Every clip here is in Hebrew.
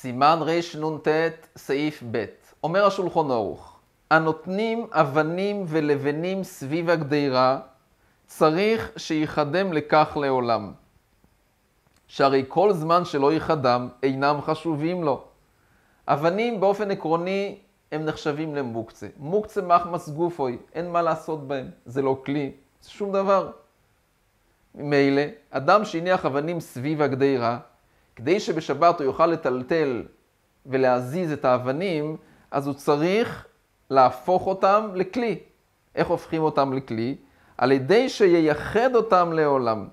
סימן רנ"ט, סעיף ב', אומר השולחון ערוך, הנותנים אבנים ולבנים סביב הגדירה, צריך שיחדם לכך לעולם. שהרי כל זמן שלא יחדם, אינם חשובים לו. אבנים באופן עקרוני הם נחשבים למוקצה. מוקצה מחמס גופוי, אין מה לעשות בהם, זה לא כלי, זה שום דבר. ממילא, אדם שהניח אבנים סביב הגדירה, כדי שבשבת הוא יוכל לטלטל ולהזיז את האבנים, אז הוא צריך להפוך אותם לכלי. איך הופכים אותם לכלי? על ידי שייחד אותם לעולם.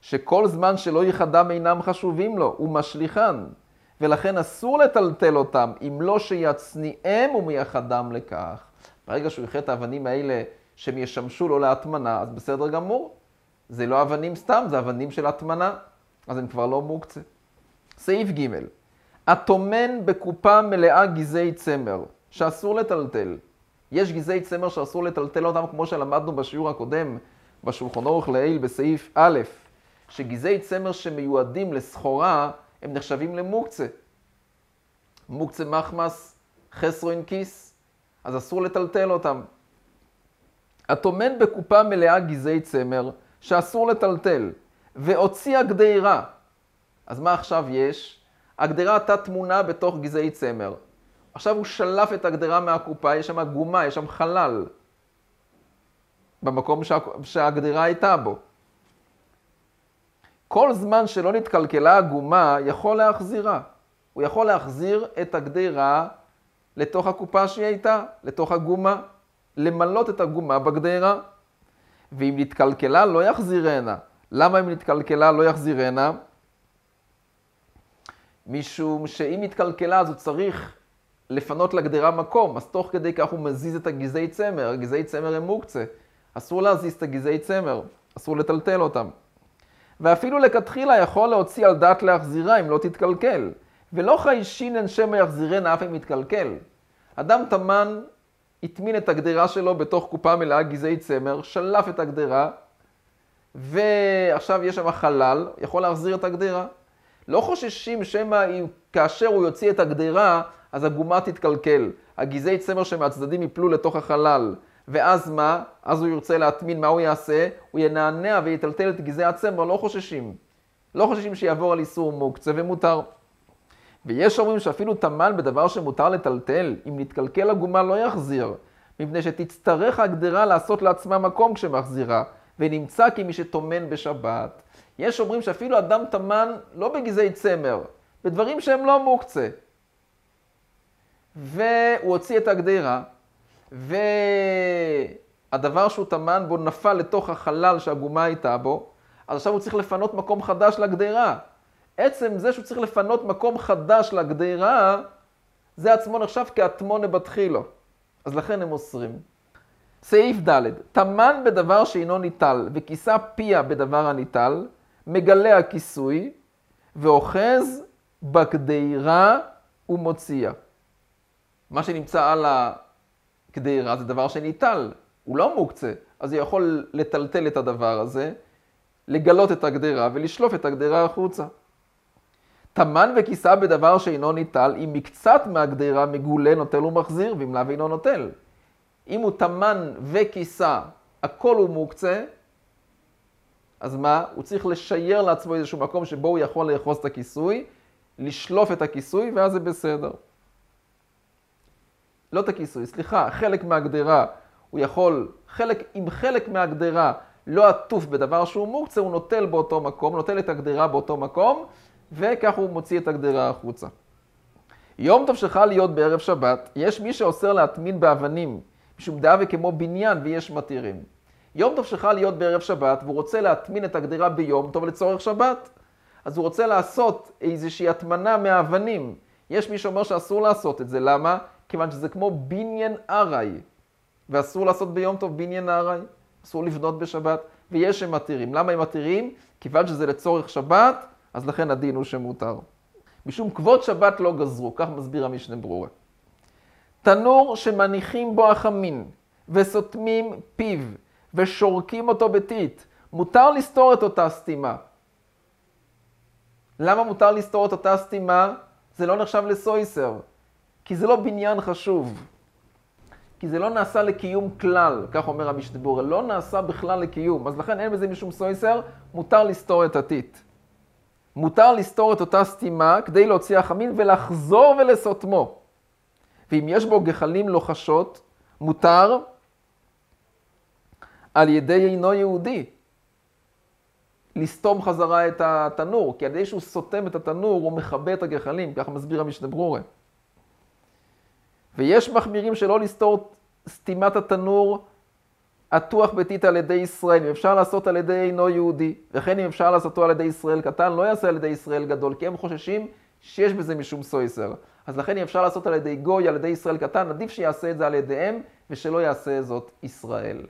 שכל זמן שלא יחדם אינם חשובים לו, הוא משליחן. ולכן אסור לטלטל אותם, אם לא שיצניעם ומייחדם לכך. ברגע שהוא יחד את האבנים האלה שהם ישמשו לו להטמנה, אז בסדר גמור. זה לא אבנים סתם, זה אבנים של הטמנה. אז הם כבר לא מוקצה. סעיף ג' הטומן בקופה מלאה גזעי צמר, שאסור לטלטל. יש גזעי צמר שאסור לטלטל אותם, כמו שלמדנו בשיעור הקודם, בשולחון אורך לעיל בסעיף א', שגזעי צמר שמיועדים לסחורה, הם נחשבים למוקצה. מוקצה מחמס, חסרוין כיס, אז אסור לטלטל אותם. הטומן בקופה מלאה גזעי צמר, שאסור לטלטל, והוציא הגדירה. אז מה עכשיו יש? הגדרה הייתה תמונה בתוך גזעי צמר. עכשיו הוא שלף את הגדרה מהקופה, יש שם גומה, יש שם חלל. במקום שה... שהגדרה הייתה בו. כל זמן שלא נתקלקלה הגומה, יכול להחזירה. הוא יכול להחזיר את הגדרה לתוך הקופה שהיא הייתה, לתוך הגומה. למלות את הגומה בגדרה. ואם נתקלקלה, לא יחזירנה. למה אם נתקלקלה לא יחזירנה? משום שאם התקלקלה אז הוא צריך לפנות לגדרה מקום, אז תוך כדי כך הוא מזיז את הגזעי צמר, הגזעי צמר הם מוקצה. אסור להזיז את הגזעי צמר, אסור לטלטל אותם. ואפילו לכתחילה יכול להוציא על דעת להחזירה אם לא תתקלקל. ולא חיישינן שמא יחזירנה אף אם יתקלקל. אדם תמן הטמין את הגדרה שלו בתוך קופה מלאה גזעי צמר, שלף את הגדרה, ועכשיו יש שם חלל, יכול להחזיר את הגדרה. לא חוששים שמא כאשר הוא יוציא את הגדרה, אז הגומה תתקלקל. הגזעי צמר שמהצדדים יפלו לתוך החלל. ואז מה? אז הוא ירצה להטמין, מה הוא יעשה? הוא ינענע ויטלטל את גזעי הצמר, לא חוששים. לא חוששים שיעבור על איסור מוקצה ומותר. ויש אומרים שאפילו טמן בדבר שמותר לטלטל, אם נתקלקל הגומה לא יחזיר, מפני שתצטרך הגדרה לעשות לעצמה מקום כשמחזירה, ונמצא כי מי שטומן בשבת. יש אומרים שאפילו אדם טמן לא בגזעי צמר, בדברים שהם לא מוקצה. והוא הוציא את הגדרה, והדבר שהוא טמן בו נפל לתוך החלל שהגומה הייתה בו, אז עכשיו הוא צריך לפנות מקום חדש לגדרה. עצם זה שהוא צריך לפנות מקום חדש לגדרה, זה עצמו נחשב כאטמונה בתחילו. אז לכן הם אוסרים. סעיף ד' טמן בדבר שאינו ניטל וכיסה פיה בדבר הניטל, מגלה הכיסוי ואוחז בגדירה ומוציאה. מה שנמצא על הגדירה זה דבר שניטל, הוא לא מוקצה, אז הוא יכול לטלטל את הדבר הזה, לגלות את הגדרה ולשלוף את הגדרה החוצה. טמן וכיסה בדבר שאינו ניטל, אם מקצת מהגדרה מגולה נוטל ומחזיר, ואם לאו אינו נוטל. אם הוא טמן וכיסה, הכל הוא מוקצה, אז מה? הוא צריך לשייר לעצמו איזשהו מקום שבו הוא יכול לאחוז את הכיסוי, לשלוף את הכיסוי, ואז זה בסדר. לא את הכיסוי, סליחה, חלק מהגדרה, הוא יכול, חלק, אם חלק מהגדרה לא עטוף בדבר שהוא מוקצה, הוא נוטל באותו מקום, נוטל את הגדרה באותו מקום, וכך הוא מוציא את הגדרה החוצה. יום טוב שחל להיות בערב שבת, יש מי שאוסר להטמין באבנים, משום דעה וכמו בניין ויש מתירים. יום טוב שחל להיות בערב שבת, והוא רוצה להטמין את הגדרה ביום טוב לצורך שבת. אז הוא רוצה לעשות איזושהי הטמנה מהאבנים. יש מי שאומר שאסור לעשות את זה, למה? כיוון שזה כמו בניין ארעי, ואסור לעשות ביום טוב בניין ארעי, אסור לבנות בשבת, ויש שמתירים. למה הם מתירים? כיוון שזה לצורך שבת, אז לכן הדין הוא שמותר. משום כבוד שבת לא גזרו, כך מסביר המשנה ברורה. תנור שמניחים בו החמין וסותמים פיו ושורקים אותו בטיט, מותר לסתור את אותה סתימה. למה מותר לסתור את אותה סתימה? זה לא נחשב לסויסר, כי זה לא בניין חשוב. כי זה לא נעשה לקיום כלל, כך אומר המשתבורה, לא נעשה בכלל לקיום, אז לכן אין בזה משום סויסר, מותר לסתור את הטיט. מותר לסתור את אותה סתימה כדי להוציא החמין ולחזור ולסותמו. ואם יש בו גחלים לוחשות, מותר על ידי אינו יהודי לסתום חזרה את התנור, כי על ידי שהוא סותם את התנור הוא מכבה את הגחלים, ככה מסביר המשנה ברורה. ויש מחמירים שלא לסתור סתימת התנור עטוח ביתית על ידי ישראל, אם אפשר לעשות על ידי אינו יהודי, וכן אם אפשר לעשותו על ידי ישראל קטן, לא יעשה על ידי ישראל גדול, כי הם חוששים שיש בזה משום סויסר. אז לכן אם אפשר לעשות על ידי גוי, על ידי ישראל קטן, עדיף שיעשה את זה על ידיהם, ושלא יעשה זאת ישראל.